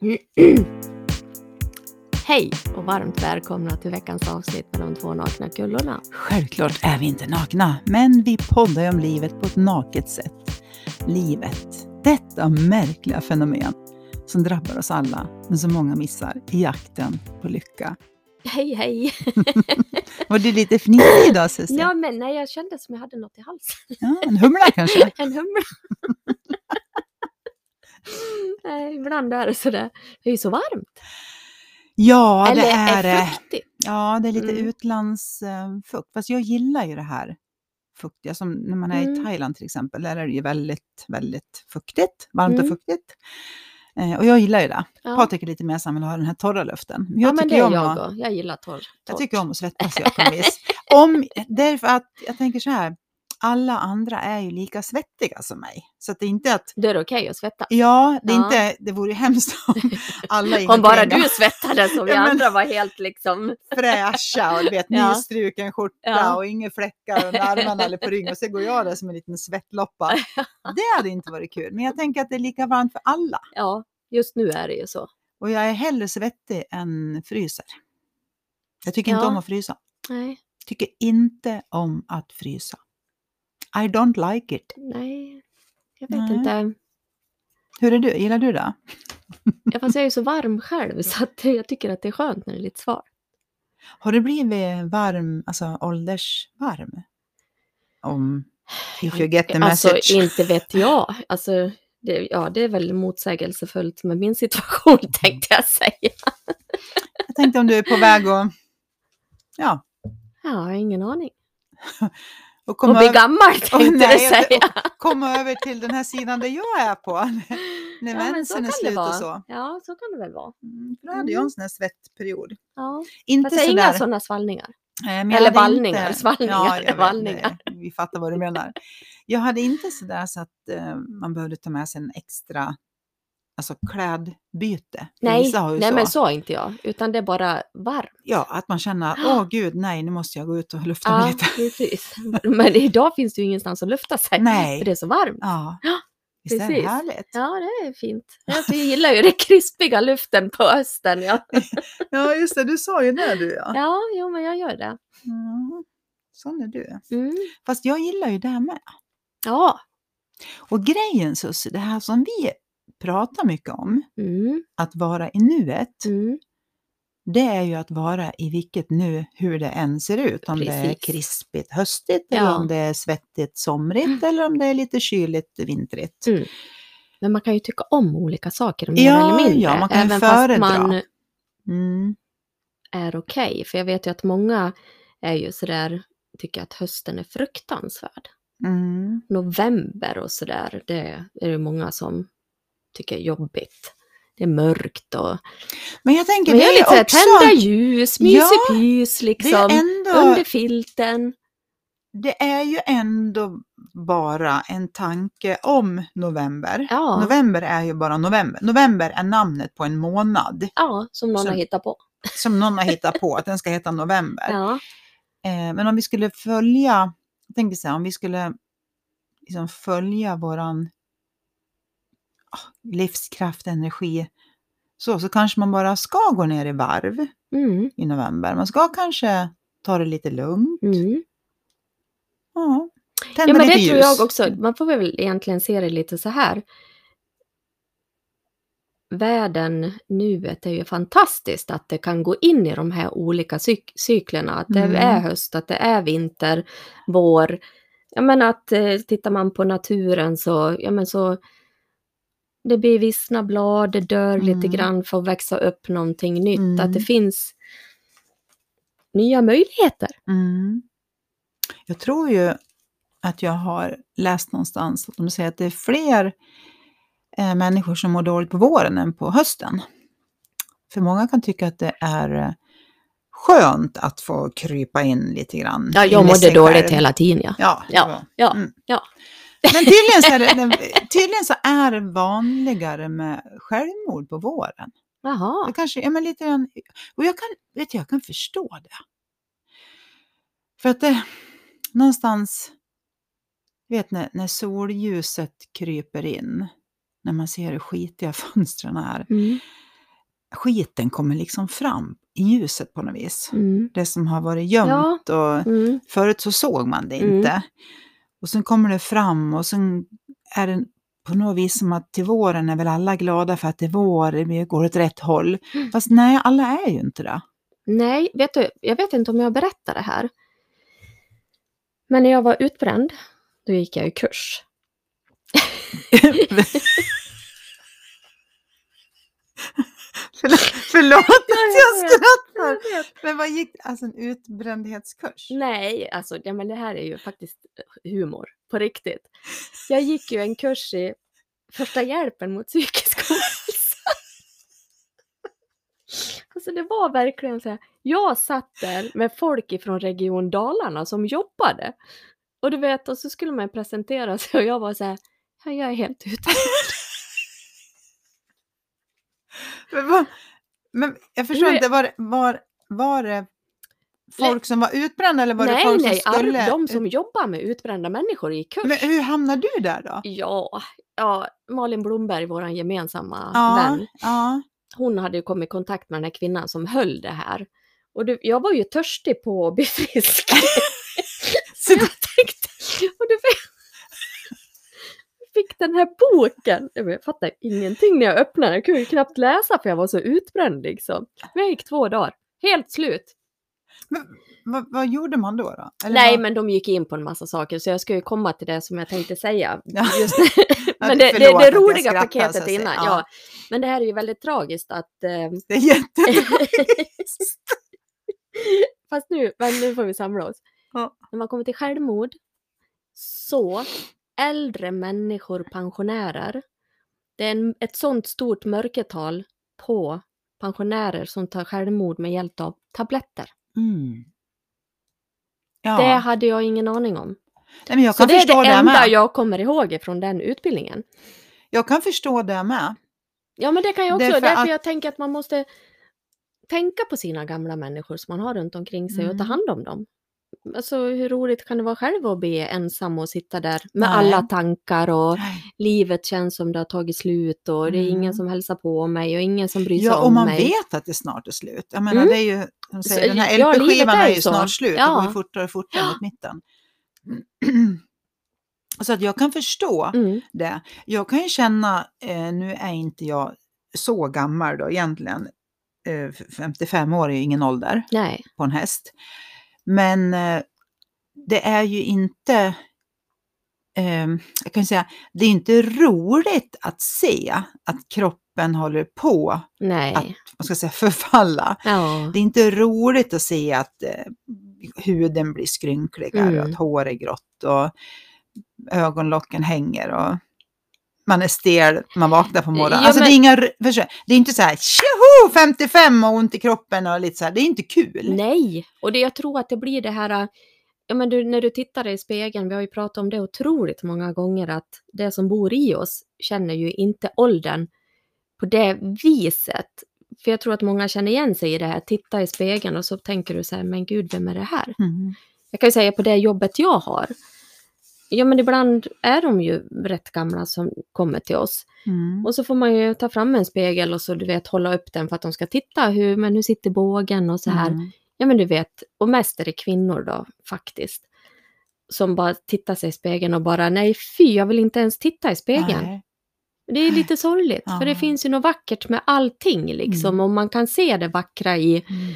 Hej och varmt välkomna till veckans avsnitt med de två nakna kullorna. Självklart är vi inte nakna, men vi poddar ju om livet på ett naket sätt. Livet, detta märkliga fenomen som drabbar oss alla, men som många missar i jakten på lycka. Hej hej! Var du lite fnissig idag Susie? ja men nej, jag kände som jag hade något i halsen. Ja, en humla kanske? En humla. Nej, ibland är det sådär. Det är ju så varmt. Ja, Eller det är det. fuktigt. Ja, det är lite Mm. utlandsfukt. Fast jag gillar ju det här fuktiga. Som när man är i Mm. Thailand till exempel. Där är det ju väldigt, väldigt fuktigt. Varmt Mm. och fuktigt. Eh, och jag gillar ju det. Ja. Patrik är lite mer han vill ha den här torra luften. Men ja jag men det är jag att. Jag gillar torr. jag torrt. tycker om att svettas jag på vis. Om, därför att jag tänker så här. Alla andra är ju lika svettiga som mig. Så att det är inte att, Då är det okej att svettas. ja, det är Ja. inte, det vore ju hemskt om alla Om bara du svettades och vi Ja, andra var helt liksom... fräscha och vet, Ja. nystruken skjorta Ja. och inga fläckar under armarna eller på ryggen och så går jag där som en liten svettloppa. Det hade inte varit kul, men jag tänker att det är lika varmt för alla. Ja, just nu är det ju så. Och jag är hellre svettig än fryser. Jag tycker inte om att frysa. Nej, Tycker inte om att frysa. I don't like it. nej. Jag vet Nej. inte. Hur är du? Gillar du det? Ja, fast jag är ju så varm själv så att jag tycker att det är skönt när det är lite svalt. Har du blivit varm, alltså åldersvarm? Om if you get the Alltså message. inte vet jag. Alltså, det, ja, det är väl motsägelsefullt med min situation tänkte jag säga. Jag tänkte om du är på väg att ja, Ja, jag har ingen aning. och Och bli över- gammal tänkte du nej, säga. komma över till den här sidan där jag är på. När Ja, men så mensen är slut och så. Ja, så kan det väl vara. Mm, för då hade jag en sån här svettperiod. Ja. Inte Fast jag har inga sådana svallningar. eh, eller jag vallningar, svallningar, jag vet, vallningar. Vi fattar vad du menar. Jag hade inte sådär så att eh, man behövde ta med sig en extra alltså klädbyte. Nej, nej så. men så inte jag. Utan det är bara varmt. Ja, att man känner, åh gud, nej, nu måste jag gå ut och lufta mig Ja, lite. precis. Men idag finns det ju ingenstans att lufta sig. Nej. För det är så varmt. Ja, visst är det precis. härligt? Ja, det är fint. Jag gillar ju den krispiga luften på hösten. Ja, Ja, just det, du sa ju det du ja. ja jo, men jag gör det. Mm, sån är du. Mm. Fast jag gillar ju det här med. Ja. Och grejen Susie, det här som vi pratar mycket om, Mm. att vara i nuet, Mm. det är ju att vara i vilket nu, hur det än ser ut. Om det är Precis. krispigt höstigt, Ja. eller om det är svettigt somrigt, eller om det är lite kyligt vintrigt. Mm. Men man kan ju tycka om olika saker mer Ja, eller mindre. ja, man kan även föredra. fast man Mm. är okej. För jag vet ju att många är ju sådär, tycker att hösten är fruktansvärd. Mm. November och sådär, det är det många som tycker är jobbigt. Det är mörkt och... Men jag tänker, Men jag det är lite också... tända ljus, mysig Ja, liksom. ändå, Under filten. det är ju ändå bara en tanke om november. Ja. November är ju bara november. November är namnet på en månad Ja, som någon Så- har hittat på. som någon har hittat på att den ska heta november. Ja. Eh, men om vi skulle följa, jag tänker så här, om vi skulle liksom följa våran livskraft, energi, så, så kanske man bara ska gå ner i varv Mm. i november. Man ska kanske ta det lite lugnt. Mm. Ja, Ja, tända men det lite tror ljus. jag också. Man får väl egentligen se det lite så här. Världen, nuet, är ju fantastiskt att det kan gå in i de här olika cyk- cyklerna. Att det Mm. är höst, att det är vinter, vår. Jag menar att eh, tittar man på naturen så, ja men så det blir vissna blad, det dör lite Mm. grann för att växa upp någonting nytt. Mm. Att det finns nya möjligheter. Mm. Jag tror ju att jag har läst någonstans att de säger att det är fler eh, människor som mår dåligt på våren än på hösten. För många kan tycka att det är eh, skönt att få krypa in lite grann. Ja, jag mådde dåligt själv. hela tiden ja. Ja, Ja, ja. ja, Mm. ja. Men tydligen så, är det, tydligen så är det vanligare med självmord på våren. Jaha. Det kanske, ja, men lite grann, och jag kan, vet du, jag kan förstå det. För att det någonstans, vet när, när solljuset kryper in, när man ser hur skitiga fönstren är, Mm. skiten kommer liksom fram i ljuset på något vis. Mm. Det som har varit gömt och Mm. förut så såg man det Mm. inte. Och sen kommer det fram och sen är det på något vis som att till våren är väl alla glada för att det är vår, vi går åt rätt håll. Mm. Fast nej, alla är ju inte det. Nej, vet du, jag vet inte om jag berättar det här. Men när jag var utbränd, då gick jag i kurs. Förlåt, att jag skrattar. Vet. Men vad gick Alltså en utbrändhetskurs? Nej, alltså ja, men det här är ju faktiskt humor på riktigt. Jag gick ju en kurs i första hjälpen mot psykisk ohälsa. Alltså det var verkligen så här, jag satt där med folk ifrån Region Dalarna som jobbade. Och du vet, och så skulle man presentera sig och jag var så här, ja, jag är helt ute. Men, vad- men jag förstår inte, var, det- var, var det folk som var utbrända eller var det nej, folk nej, som skulle... ar- de som jobbar med utbrända människor i kurs. Men hur hamnade du där då? Ja, ja, Malin Blomberg, vår gemensamma Ja, vän, ja. hon hade ju kommit i kontakt med den här kvinnan som höll det här. Och det, jag var ju törstig på att bli frisk. Så jag tänkte, och du fick den här boken. Jag fattade ingenting när jag öppnade. Jag kunde ju knappt läsa för jag var så utbränd liksom. Men jag gick två dagar. Helt slut. Men, vad, vad gjorde man då? då? Eller Nej, vad- men de gick in på en massa saker så jag ska ju komma till det som jag tänkte säga. Ja. Men det, det, det jag roliga paketet innan. Ja. Ja. Men det här är ju väldigt tragiskt att... Eh, Det är jättebra. fast nu, men nu får vi samla oss. Ja. När man kommer till självmord så äldre människor, pensionärer, det är en, ett sånt stort mörkertal på pensionärer som tar självmord med hjälp av tabletter. Mm. Ja, Det hade jag ingen aning om. Nej, men jag Så kan det är det det enda med. jag kommer ihåg från den utbildningen. Jag kan förstå det med. Ja, men det kan jag också. Därför Därför, att- jag tänker att man måste tänka på sina gamla människor som man har runt omkring sig och ta Mm. hand om dem. Alltså hur roligt kan det vara själv att bli ensam och sitta där med Nej. alla tankar och Nej. livet känns som det har tagit slut och det är Mm. ingen som hälsar på mig och ingen som bryr sig Ja, och om man mig. vet att det snart är slut. Jag menar, Mm. det är ju, de säger, den här ja, LP-skivan är är ju så. snart slut. Det Ja. går ju fortare och fortare mot mitten. Så att jag kan förstå Mm. det. Jag kan ju känna, eh, nu är inte jag så gammal då egentligen. Eh, f- 55 år är ju ingen ålder Nej. på en häst. Men eh, det är ju inte, eh, jag kan säga, det är inte roligt att se att kroppen håller på att Nej. vad ska jag säga, förfalla. Ja. Det är inte roligt att se att eh, huden blir skrynkligare och Mm. att hår är grått och ögonlocken hänger och man är stel, man vaknar på morgonen. Ja, alltså men- det är inga, det är inte så här tjoho 55 och ont i kroppen och lite så här, det är inte kul. Nej, och det, jag tror att det blir det här, äh, ja men du, när du tittar i spegeln, vi har ju pratat om det otroligt många gånger, att det som bor i oss känner ju inte åldern på det viset. För jag tror att många känner igen sig i det här, titta i spegeln och så tänker du så här, men gud, vem är det här? Mm. Jag kan ju säga på det jobbet jag har, ja men ibland är de ju rätt gamla som kommer till oss. Mm. Och så får man ju ta fram en spegel och så du vet hålla upp den för att de ska titta hur, men hur sitter bågen och så här. Mm. Ja men du vet, och mest är det kvinnor då faktiskt. Som bara tittar sig i spegeln och bara nej fy, jag vill inte ens titta i spegeln. Nej. Det är lite sorgligt, Ja. för det finns ju något vackert med allting liksom. Mm. Och man kan se det vackra i Mm.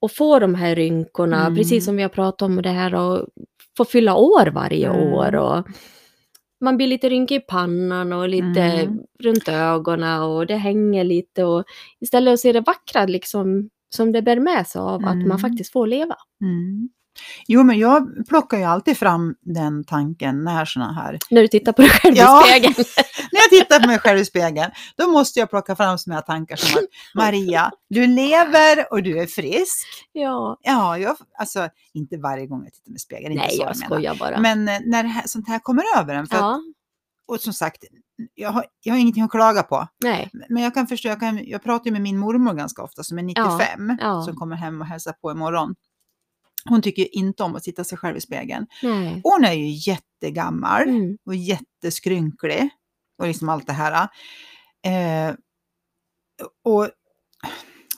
Och få de här rynkorna, Mm. precis som vi har pratat om det här och få fylla år varje Mm. år. Och man blir lite rynkig i pannan och lite Mm. runt ögonen och det hänger lite. Och istället att se det vackra liksom, som det bär med sig av att Mm. man faktiskt får leva. Jo, men jag plockar ju alltid fram den tanken när såna här När du tittar på dig själv Ja. i spegeln. När jag tittar på mig själv i spegeln, då måste jag plocka fram såna här tankar som att Maria, du lever och du är frisk. ja. Ja, jag, alltså inte varje gång jag tittar mig i spegeln, inte Nej, jag menar. skojar bara. Men eh, när det här, sånt här kommer över en, för att, ja, och som sagt, jag har, jag har ingenting att klaga på. nej. Men jag kan förstå, jag, kan, jag pratar ju med min mormor ganska ofta som är 95, ja. som kommer hem och hälsar på imorgon. Hon tycker inte om att titta sig själv i spegeln. nej. Hon är ju jättegammal Mm. och jätteskrynklig och liksom allt det här. Eh, och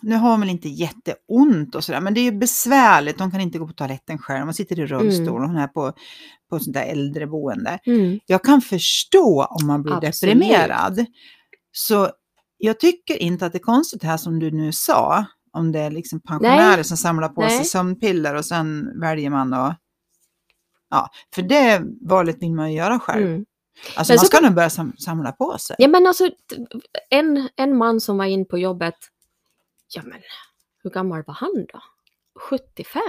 nu har hon väl inte jätteont och sådär, men det är ju besvärligt. Hon kan inte gå på toaletten själv, hon sitter i rullstol, hon är på, på sånt där äldreboende. Mm. Jag kan förstå om man blir Absolut. deprimerad. Så jag tycker inte att det är konstigt det här som du nu sa, om det är liksom pensionärer Nej. som samlar på sig Nej. sömnpiller och sen väljer man att... Ja, för det valet vill man ju göra själv. Mm. Alltså Men man så ska nog börja sam samla på sig. Ja men alltså, en, en man som var in på jobbet, ja men hur gammal var han då? 75?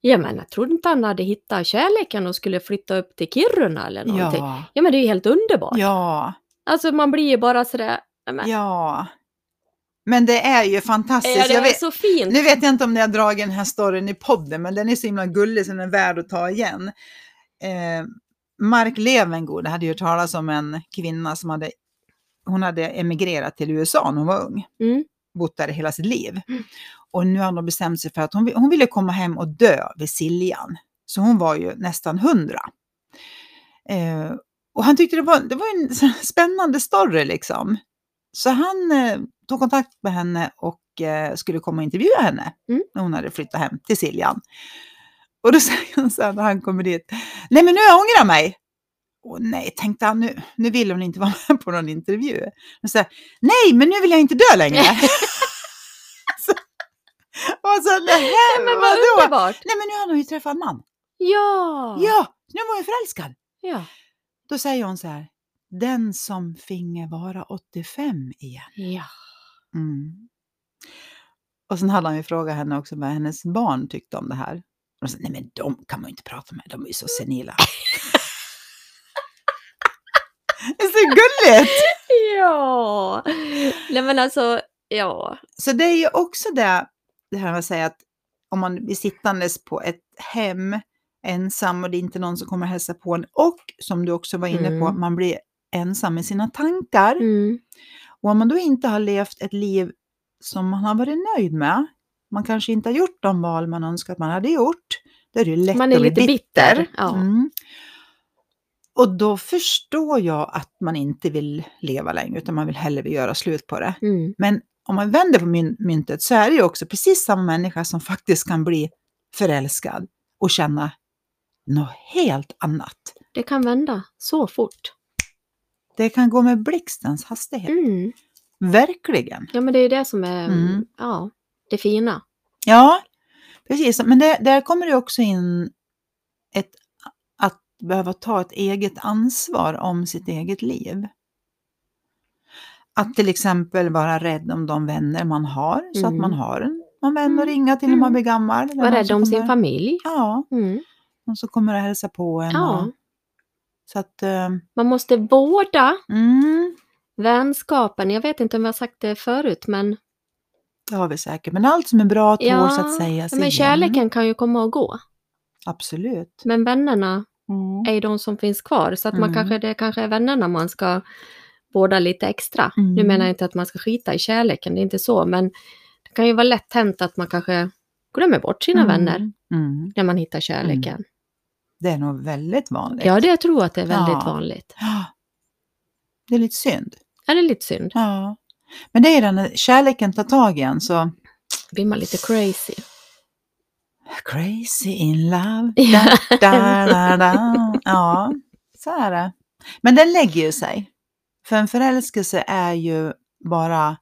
Ja men jag trodde inte han hade hittat kärleken och skulle flytta upp till Kiruna eller någonting. Ja, Ja, men det är ju helt underbart. ja, Alltså man blir ju bara sådär, men, ja. Men det är ju fantastiskt. ja, det är vet, så fint. Nu vet jag inte om ni har dragit den här storyn i podden, men den är så himla gullig så den är värd att ta igen. Eh, Mark Levengood hade ju hört talas om en kvinna som hade, hon hade emigrerat till USA när hon var ung, Mm. bott där hela sitt liv. Mm. Och nu har hon bestämt sig för att hon, hon ville komma hem och dö vid Siljan. Så hon var ju nästan hundra. Eh, och han tyckte det var, det var en spännande story liksom. Så han eh, tog kontakt med henne och eh, skulle komma och intervjua henne Mm. när hon hade flyttat hem till Siljan. Och då säger han så här när han kommer dit, nej men nu jag ångrar mig. Och nej, tänkte han, nu, nu vill hon inte vara med på någon intervju. Och så här, nej men nu vill jag inte dö längre. så, och så, nej, men vad underbart! Nej men nu har hon ju träffat en man. Ja! Ja, nu var hon förälskad. ja! Då säger hon så här, den som finge vara 85 igen. Ja. Mm. Och sen hade han ju frågat henne också vad hennes barn tyckte om det här. Och så, nej men de kan man ju inte prata med, de är ju så senila. det är så gulligt! Ja! Nej men alltså, ja. Så det är ju också det, det här med att säga att om man blir sittandes på ett hem ensam och det är inte någon som kommer hälsa på en och som du också var inne på, Mm. man blir ensam med sina tankar. Mm. Och om man då inte har levt ett liv som man har varit nöjd med, man kanske inte har gjort de val man önskar att man hade gjort, då är det lätt Man är att bli lite bitter, ja. Mm. Och då förstår jag att man inte vill leva längre, utan man vill hellre göra slut på det. Mm. Men om man vänder på myn- myntet så är det ju också precis samma människa som faktiskt kan bli förälskad och känna något helt annat. Det kan vända så fort. Det kan gå med blixtens hastighet. Mm. Verkligen. Ja men det är det som är, Mm. ja, det fina. Ja, precis. Men det, där kommer det också in ett, att behöva ta ett eget ansvar om sitt eget liv. Att till exempel vara rädd om de vänner man har, så att Mm. man har en- någon vän att Mm. ringa till när man Mm. blir gammal. Var rädd om sin familj. Ja, Mm. någon som kommer att hälsa på en. Ja. Och, så att, eh, Man måste vårda mm, vänskapen. Jag vet inte om jag har sagt det förut men, det har vi säkert. Men allt som är bra tål Ja, att säga ja, sig men igen. kärleken kan ju komma och gå. Absolut. Men vännerna Mm. är ju de som finns kvar. Så att man Mm. kanske, det kanske är vännerna man ska vårda lite extra. Nu Mm. menar jag inte att man ska skita i kärleken, det är inte så. Men det kan ju vara lätt hänt att man kanske glömmer bort sina Mm. vänner Mm. när man hittar kärleken. Det är nog väldigt vanligt. Ja, det jag tror att det är väldigt Ja. vanligt. Det är lite synd. Ja, det är lite synd. Ja. Men det är den när kärleken tar tag igen så blir man lite crazy. crazy in love. Ja. Da, da, da, da. Ja, så är det. Men den lägger ju sig. För en förälskelse är ju bara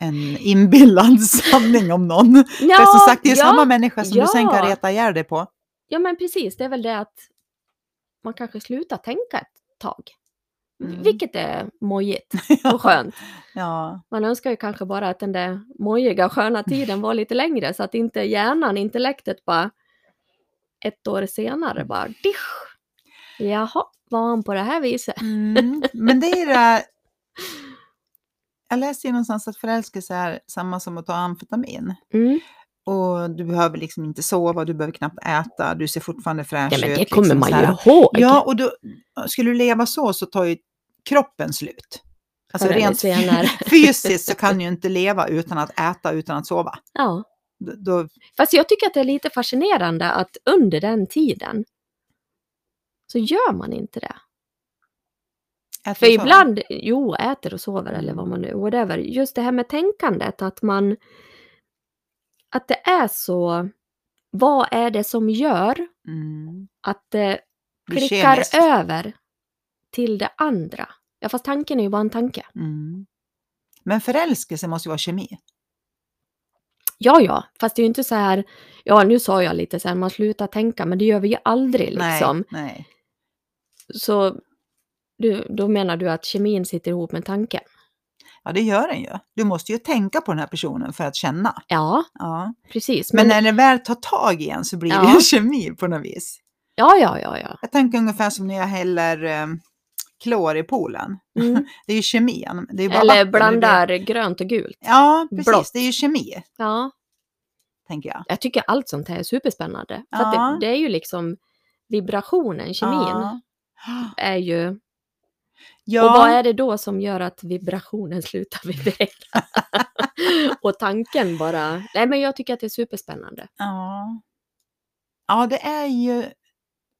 en inbillad sanning om någon. Ja, För som sagt, det är ja, samma människa som ja. du sen kan reta ihjäl dig på. Ja, men precis. Det är väl det att man kanske slutar tänka ett tag. Mm. Vilket är mojigt och skönt. Ja, Man önskar ju kanske bara att den där mojiga sköna tiden var lite längre så att inte hjärnan, intellektet bara ett år senare bara disch. Jaha, var han på det här viset? mm. men det är det här- Jag läste ju någonstans att förälskelse är samma som att ta amfetamin. Mm. Och du behöver liksom inte sova, du behöver knappt äta, du ser fortfarande fräsch Ja ut. men det kommer liksom man ju ihåg. Ja, och då, skulle du leva så så tar ju kroppen slut. Alltså Förr eller rent senare. fysiskt så kan du inte leva utan att äta, utan att sova. ja. Då, Fast jag tycker att det är lite fascinerande att under den tiden så gör man inte det. äter För ibland, jo, äter och sover eller vad man nu, whatever. Just det här med tänkandet, att man, att det är så, vad är det som gör Mm. att det klickar kemiskt. över till det andra? Ja, fast tanken är ju bara en tanke. Mm. Men förälskelse måste ju vara kemi. Ja, ja, fast det är ju inte så här, ja nu sa jag lite så här, man slutar tänka, men det gör vi ju aldrig liksom. Nej, nej. Så du, då menar du att kemin sitter ihop med tanken? Ja, det gör den ju. Du måste ju tänka på den här personen för att känna. Ja, Ja. precis. Men, Men, när det väl tar tag i en så blir Ja. det ju kemi på något vis. ja, ja, ja, ja. Jag tänker ungefär som när jag häller eh, klor i poolen. Mm. Det är ju kemin. Det är bara Eller vatten, blandar blir- grönt och gult. Ja, precis. blått. Det är ju kemi, Ja, tänker jag. jag tycker allt sånt här är superspännande. För Ja. det, det är ju liksom vibrationen, kemin, Ja. är ju... Ja. Och vad är det då som gör att vibrationen slutar vibrera? och tanken bara... Nej, men jag tycker att det är superspännande. Ja. ja, det är ju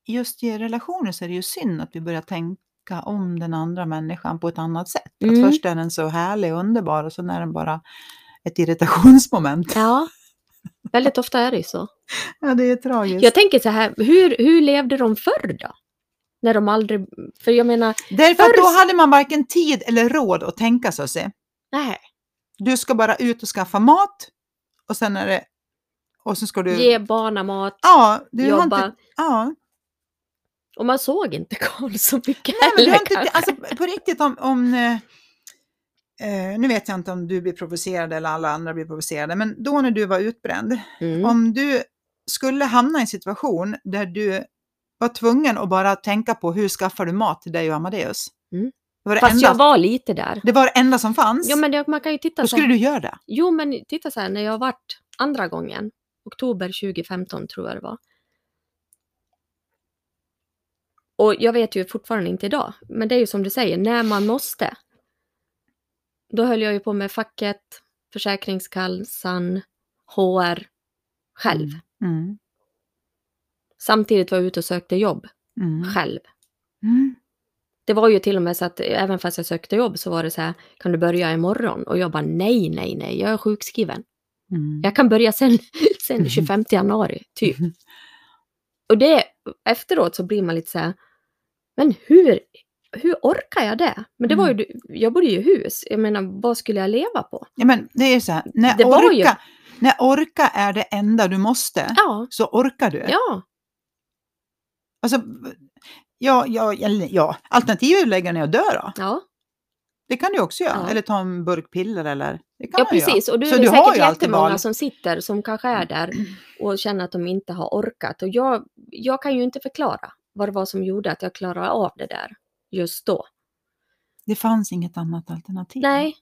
just i relationer så är det ju synd att vi börjar tänka om den andra människan på ett annat sätt. Mm. Att först är den så härlig och underbar och sen är den bara ett irritationsmoment. Ja, väldigt ofta är det ju så. Ja, det är tragiskt. Jag tänker så här, hur, hur levde de förr då? När de aldrig... För jag menar, Därför att förr- då hade man varken tid eller råd att tänka så. Se. nej, Du ska bara ut och skaffa mat och sen är det... Och så ska du... ge barnen mat, Ja, du har jobba. inte... Ja. Och man såg inte Karl så mycket Nej, men du har inte, alltså, på riktigt om, om eh, eh, nu vet jag inte om du blir provocerad eller alla andra blir provocerade, men då när du var utbränd, Mm. om du skulle hamna i en situation där du var tvungen att bara tänka på hur skaffar du mat till dig och Amadeus. Mm. Det, var det, Fast enda, jag var lite där. det var det enda som fanns. Jo, men det, man kan ju titta Då så skulle du göra det. Jo, men titta så här, när jag varit andra gången, oktober 2015 tror jag det var. Och jag vet ju fortfarande inte idag, men det är ju som du säger, när man måste. Då höll jag ju på med facket, Försäkringskassan, HR, själv. Mm. Samtidigt var jag ute och sökte jobb, Mm. själv. Mm. Det var ju till och med så att även fast jag sökte jobb så var det så här, kan du börja imorgon? Och jag bara nej, nej, nej, jag är sjukskriven. Mm. Jag kan börja sen, sen 25 januari, typ. Och det, efteråt så blir man lite så här, men hur, hur orkar jag det? Men det var ju, jag bodde ju i hus, jag menar vad skulle jag leva på? Ja, men det är så här, när Det orka, ju- när orka är det enda du måste, Ja, så orkar du. ja, Alltså, ja, ja, eller, ja, alternativet är att lägga ner och dö då. ja. Det kan du också göra. Ja. Eller ta en burk piller eller... Det kan Ja, man göra. precis. Och du Så är det du har säkert jättemånga som sitter som kanske är där och känner att de inte har orkat. Och jag, jag kan ju inte förklara vad det var som gjorde att jag klarade av det där just då. Det fanns inget annat alternativ. Nej.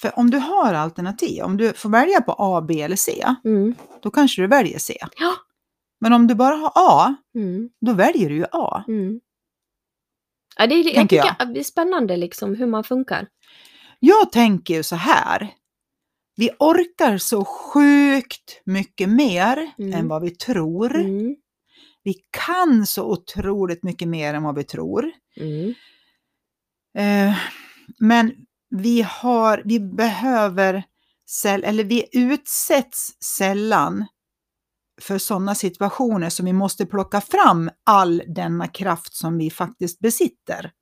För om du har alternativ, om du får välja på A, B eller C, Mm. då kanske du väljer C. Ja. Men om du bara har A, Mm. då väljer du ju A. Mm. Ja, det är, jag tycker att det är spännande liksom hur man funkar. Jag tänker ju så här. Vi orkar så sjukt mycket mer Mm. än vad vi tror. Mm. Vi kan så otroligt mycket mer än vad vi tror. Mm. Eh, men vi har, vi behöver, eller vi utsätts sällan för sådana situationer som vi måste plocka fram all denna kraft som vi faktiskt besitter.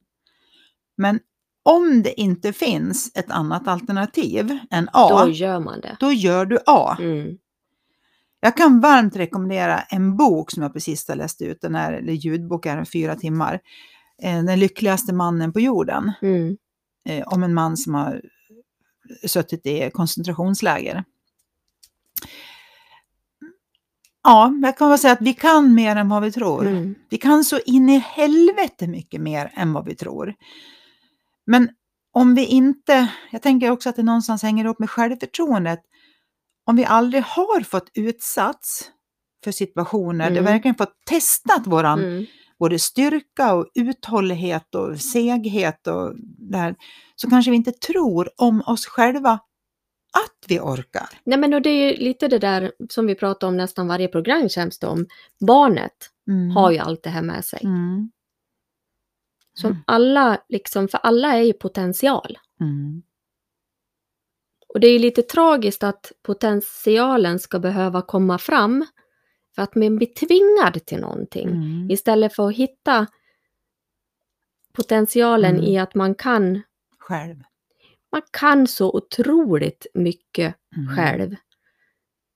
Men om det inte finns ett annat alternativ än A, Då då, gör man det. gör du A. Mm. Jag kan varmt rekommendera en bok som jag precis har läst ut, den är, eller ljudbok är fyra timmar. Eh, Den lyckligaste mannen på jorden Mm. eh, om en man som har suttit i koncentrationsläger. Ja, jag kan väl säga att vi kan mer än vad vi tror. Mm. Vi kan så in i helvete mycket mer än vad vi tror. Men om vi inte, jag tänker också att det någonstans hänger ihop med självförtroendet. Om vi aldrig har fått utsatts för situationer, Mm. det verkligen fått testat våran Mm. både styrka och uthållighet och seghet och där, så kanske vi inte tror om oss själva att vi orkar. Nej men och det är lite det där som vi pratar om nästan varje program känns det om. Barnet Mm. har ju allt det här med sig. Mm. Som Mm. alla, liksom, för alla är ju potential. Mm. Och det är ju lite tragiskt att potentialen ska behöva komma fram för att man blir tvingad till någonting. Mm. Istället för att hitta potentialen Mm. i att man kan, Själv. Man kan så otroligt mycket Mm. själv.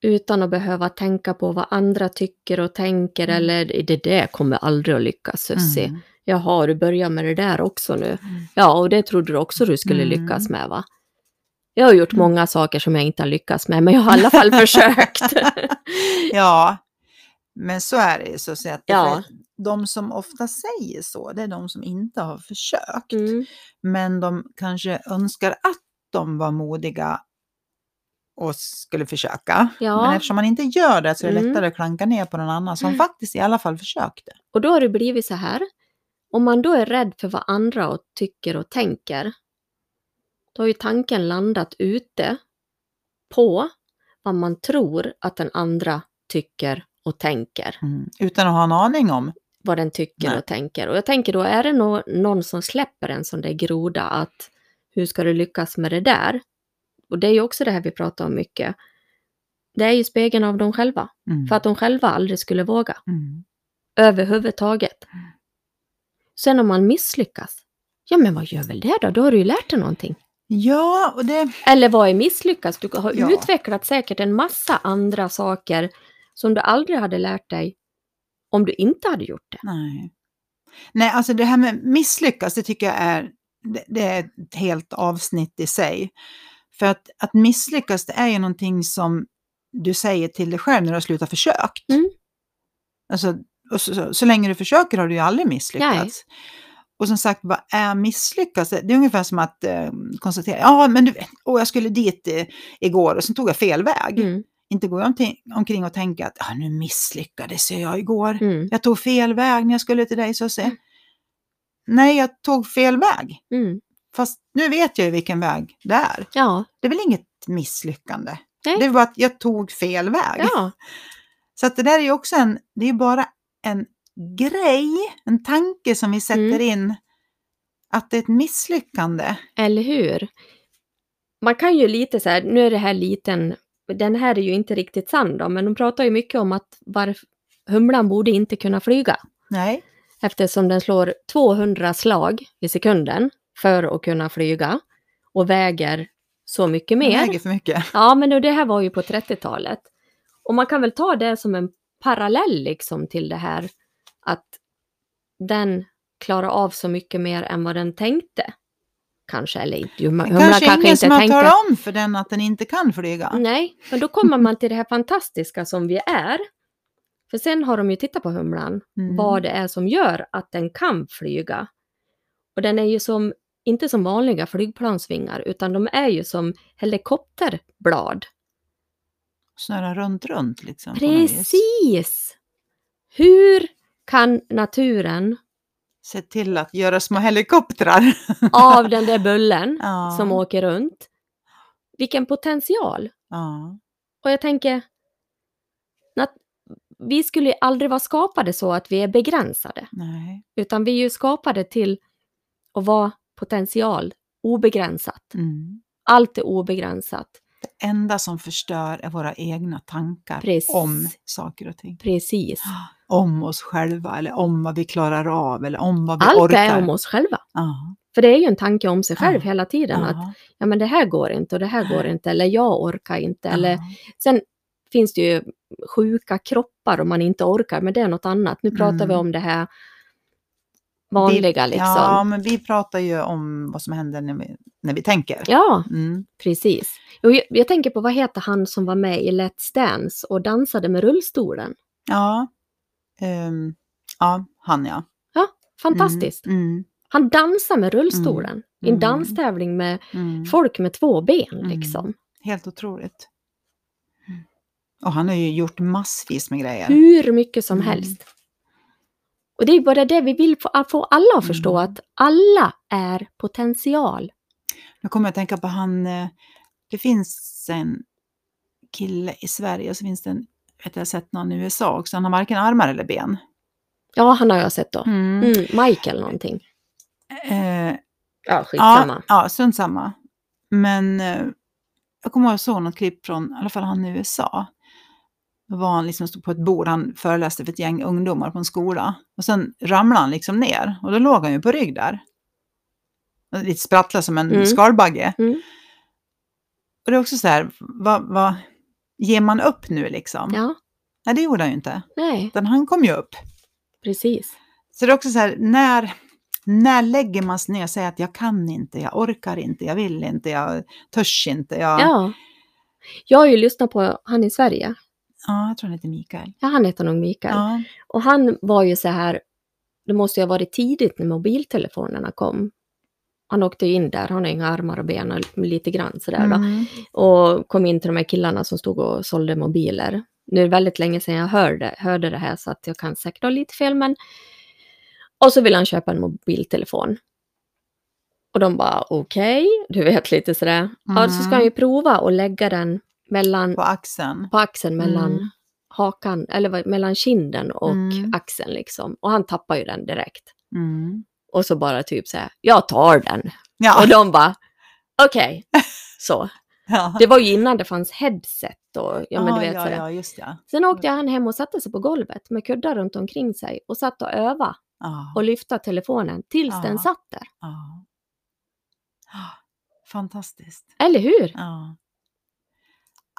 Utan att behöva tänka på vad andra tycker och tänker Mm. eller det där kommer aldrig att lyckas Sussi. Mm. Jaha, du börjar med det där också nu. Mm. Ja, och det trodde du också du skulle Mm. lyckas med va? Jag har gjort Mm. många saker som jag inte har lyckats med, men jag har i alla fall försökt. Ja, men så är det ju så att. Ja. De som ofta säger så, det är de som inte har försökt. Mm. Men de kanske önskar att de var modiga och skulle försöka. Ja. Men eftersom man inte gör det så är det Mm. lättare att klanka ner på någon annan som Mm. faktiskt i alla fall försökte. Och då har det blivit så här. Om man då är rädd för vad andra tycker och tänker, då har ju tanken landat ute på vad man tror att den andra tycker och tänker. Mm. Utan att ha en aning om. Vad den tycker Nej. och tänker. Och jag tänker då, är det nå- någon som släpper en sån där groda att hur ska du lyckas med det där? Och det är ju också det här vi pratar om mycket. Det är ju spegeln av dem själva. Mm. För att de själva aldrig skulle våga. Mm. Överhuvudtaget. Sen om man misslyckas, ja men vad gör väl det då? Då har du ju lärt dig någonting. Ja, och det... Eller vad är misslyckas? Du har Ja. utvecklat säkert en massa andra saker som du aldrig hade lärt dig om du inte hade gjort det. Nej. Nej, alltså det här med misslyckas, det tycker jag är, det, det är ett helt avsnitt i sig. För att, att misslyckas, det är ju någonting som du säger till dig själv när du har slutat försökt. Mm. Alltså, och så, så, så länge du försöker har du ju aldrig misslyckats. Nej. Och som sagt, vad är misslyckas? Det är ungefär som att eh, konstatera, ja men du vet, jag skulle dit eh, igår och så tog jag fel väg. Mm, Inte går jag omkring, och tänker att ah, nu misslyckades jag igår. mm, Jag tog fel väg när jag skulle till dig, så se. Mm. Nej, jag tog fel väg. mm. Fast nu vet jag ju vilken väg det är. Ja, Det är väl inget misslyckande? Nej. Det är bara att jag tog fel väg. ja, Så att det där är ju också en, det är bara en grej, en tanke som vi sätter Mm. in. Att det är ett misslyckande. eller hur? Man kan ju lite så här, nu är det här liten, den här är ju inte riktigt sann då, men de pratar ju mycket om att varf, humlan borde inte kunna flyga. Nej. eftersom den slår 200 slag i sekunden för att kunna flyga och väger så mycket Den mer. väger för mycket. Ja, men det här var ju på 30-talet. Och man kan väl ta det som en parallell liksom till det här att den klarar av så mycket mer än vad den tänkte. Kanske, eller inte. Humla Det kanske är ingen inte som har tänkte. talat om för den att den inte kan flyga. Nej, men då kommer man till det här fantastiska som vi är. För sen har de ju tittat på humlan Mm. vad det är som gör att den kan flyga. Och den är ju som, inte som vanliga flygplansvingar, utan de är ju som helikopterblad. Snurrar runt, runt liksom. Precis! Hur kan naturen Se till att göra små helikoptrar. av den där bullen ja. som åker runt, vilken potential! ja. Och jag tänker, vi skulle aldrig vara skapade så att vi är begränsade. Nej. Utan vi är ju skapade till att vara potential, obegränsat. Mm. Allt är obegränsat. Det enda som förstör är våra egna tankar Precis. om saker och ting. Precis. Om oss själva eller om vad vi klarar av eller om vad vi Allt orkar. är om oss själva. Ja. För det är ju en tanke om sig själv Ja. hela tiden. Att Ja. ja, men det här går inte och det här går inte. Eller jag orkar inte. Eller, Ja. sen finns det ju sjuka kroppar om man inte orkar. Men det är något annat. Nu pratar Mm. vi om det här vanliga vi, liksom. Ja, men vi pratar ju om vad som händer när vi, när vi tänker. Ja, Mm. precis. Jag, jag tänker på vad heter han som var med i Let's Dance och dansade med rullstolen? Ja. Ehm, ja, han ja. Fantastiskt. Mm. Mm. Han dansar med rullstolen i en Mm. danstävling med Mm. folk med två ben Mm. liksom. Helt otroligt. Och han har ju gjort massvis med grejer. Hur mycket som Mm. helst. Och det är bara det vi vill få, alla att förstå Mm. att alla är potential. Nu kommer jag att tänka på han, eh, det finns en kille i Sverige så finns det en, vet jag sett någon i USA också, han har varken armar eller ben. Ja, han har jag sett då. Mm. Mm, Michael någonting. Eh, Ja, skitsamma. ja, ja, strunt samma. Men eh, jag kommer ihåg jag såg något klipp från, i alla fall han i USA. Då var han liksom stod på ett bord, han föreläste för ett gäng ungdomar på en skola. Och sen ramlade han liksom ner och då låg han ju på rygg där. Lite sprattlade som en Mm. skalbagge. Mm. Och det är också så här, vad, vad ger man upp nu liksom? Ja, Nej, det gjorde han ju inte. nej, Utan han kom ju upp. precis. Så det är också så här, när, när lägger man sig ner och säger att jag kan inte, jag orkar inte, jag vill inte, jag törs inte. Jag, ja. Ja. Jag har ju lyssnat på han i Sverige. jag tror han heter Mikael. Ja, han heter nog Mikael. Ja. Och han var ju så här, det måste ju ha varit tidigt när mobiltelefonerna kom. Han åkte in där, han har inga armar och ben och lite grann sådär då. Mm. Och kom in till de här killarna som stod och sålde mobiler. Nu är det väldigt länge sedan jag hörde, hörde det här så att jag kan säkert ha lite fel men... Och så vill han köpa en mobiltelefon. Och de bara okej, du vet lite sådär. Ja, så ska han ju prova att lägga den mellan, På axeln. på axeln mellan Mm. hakan, eller mellan kinden och Mm. axeln liksom. Och han tappar ju den direkt. Mm. Och så bara typ så här, jag tar den. Ja. Och de bara, okej. Så. ja. Det var ju innan det fanns headset och ja men du Ah, vet ja, sådär. ja, just ja. Sen åkte han hem och satte sig på golvet med kuddar runt omkring sig och satt och öva Ja. och lyfta telefonen tills Ja. den satt där. Ah, Fantastiskt. Eller hur? Ja.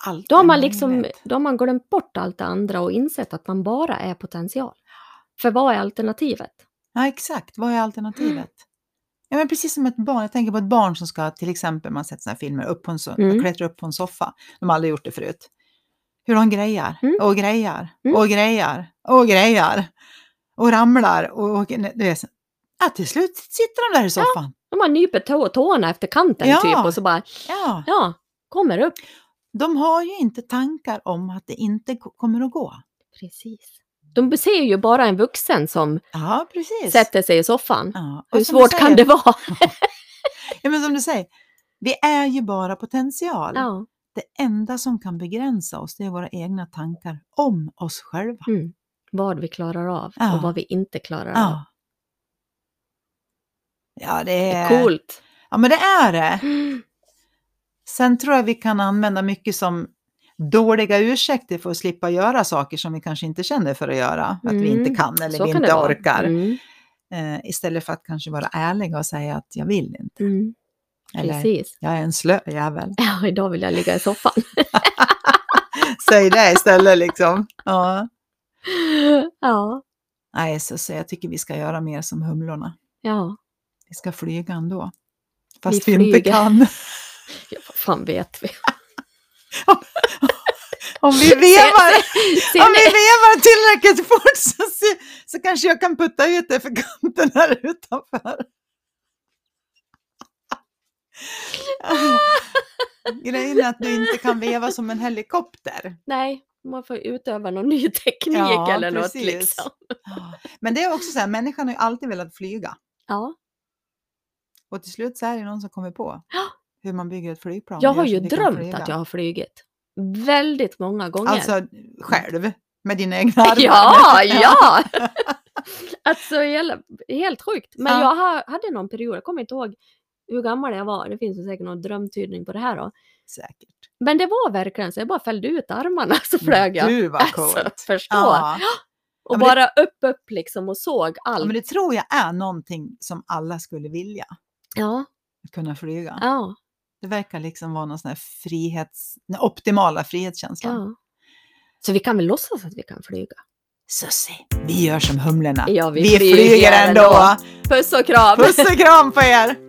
Allt Då har man liksom, då har man glömt bort allt det andra och insett att man bara är potential. För vad är alternativet? Ja, exakt. Vad är alternativet? Ja, men precis som ett barn. Jag tänker på ett barn som ska, till exempel, man har sett såna här filmer, upp på en so- Mm. klättra upp på en soffa. De har aldrig gjort det förut. Hur de grejar Mm. och grejar Mm. och grejar och grejar och ramlar och, och du vet, ja, till slut sitter de där i soffan. De har nyper tå tårna efter kanten Ja. typ och så bara, Ja, ja, kommer upp. de har ju inte tankar om att det inte ko- kommer att gå. Precis. De ser ju bara en vuxen som Ja, sätter sig i soffan. Ja. Hur svårt kan säger- det vara? Ja, men som du säger, vi är ju bara potential. Ja. Det enda som kan begränsa oss det är våra egna tankar om oss själva. Mm. Vad vi klarar av och vad vi inte klarar av. Ja. Det Det är... är coolt. Ja, men det är det. Mm. Sen tror jag vi kan använda mycket som dåliga ursäkter för att slippa göra saker som vi kanske inte känner för att göra. Att vi Mm. inte kan eller Så vi kan inte orkar. Mm. Eh, istället för att kanske vara ärliga och säga att jag vill inte. Mm. Eller Precis. jag är en slö jävel. Ja, idag vill jag ligga i soffan. Säg det istället liksom. Ja. ja, Nej, så, så jag tycker vi ska göra mer som humlorna. ja. Vi ska flyga ändå. Fast Vi vi, inte kan. ja vad fan vet vi? Om vi vevar, om vi vevar tillräckligt fort så, så kanske jag kan putta ut det för kanten här utanför. Grejen är att du inte kan veva som en helikopter. Nej, man får utöva någon ny teknik Ja, eller något precis. liksom. Men det är också så här, människan har ju alltid velat flyga. Ja, Och till slut så är det någon som kommer på. Hur man bygger ett flygplan. jag har ju drömt att jag har flugit. Väldigt många gånger. Alltså själv, med dina egna armar. Ja, ja! alltså helt, helt sjukt. Men Ja. jag ha- hade någon period, jag kommer inte ihåg hur gammal jag var, det finns ju säkert någon drömtydning på det här då. Säkert. Men det var verkligen så, jag bara fällde ut armarna så flög jag. Gud vad coolt. Alltså, förstå. Ja. och Ja, men det- bara upp, upp liksom och såg ja, allt. men det tror jag är någonting som alla skulle vilja. Ja, Att kunna flyga. ja, Det verkar liksom vara någon sån här frihets, den optimala frihetskänslan. ja. Så vi kan väl låtsas att vi kan flyga? Sussi, vi gör som humlorna. Ja, vi vi flyger flyger ändå. ändå. Puss och kram! Puss och kram på er!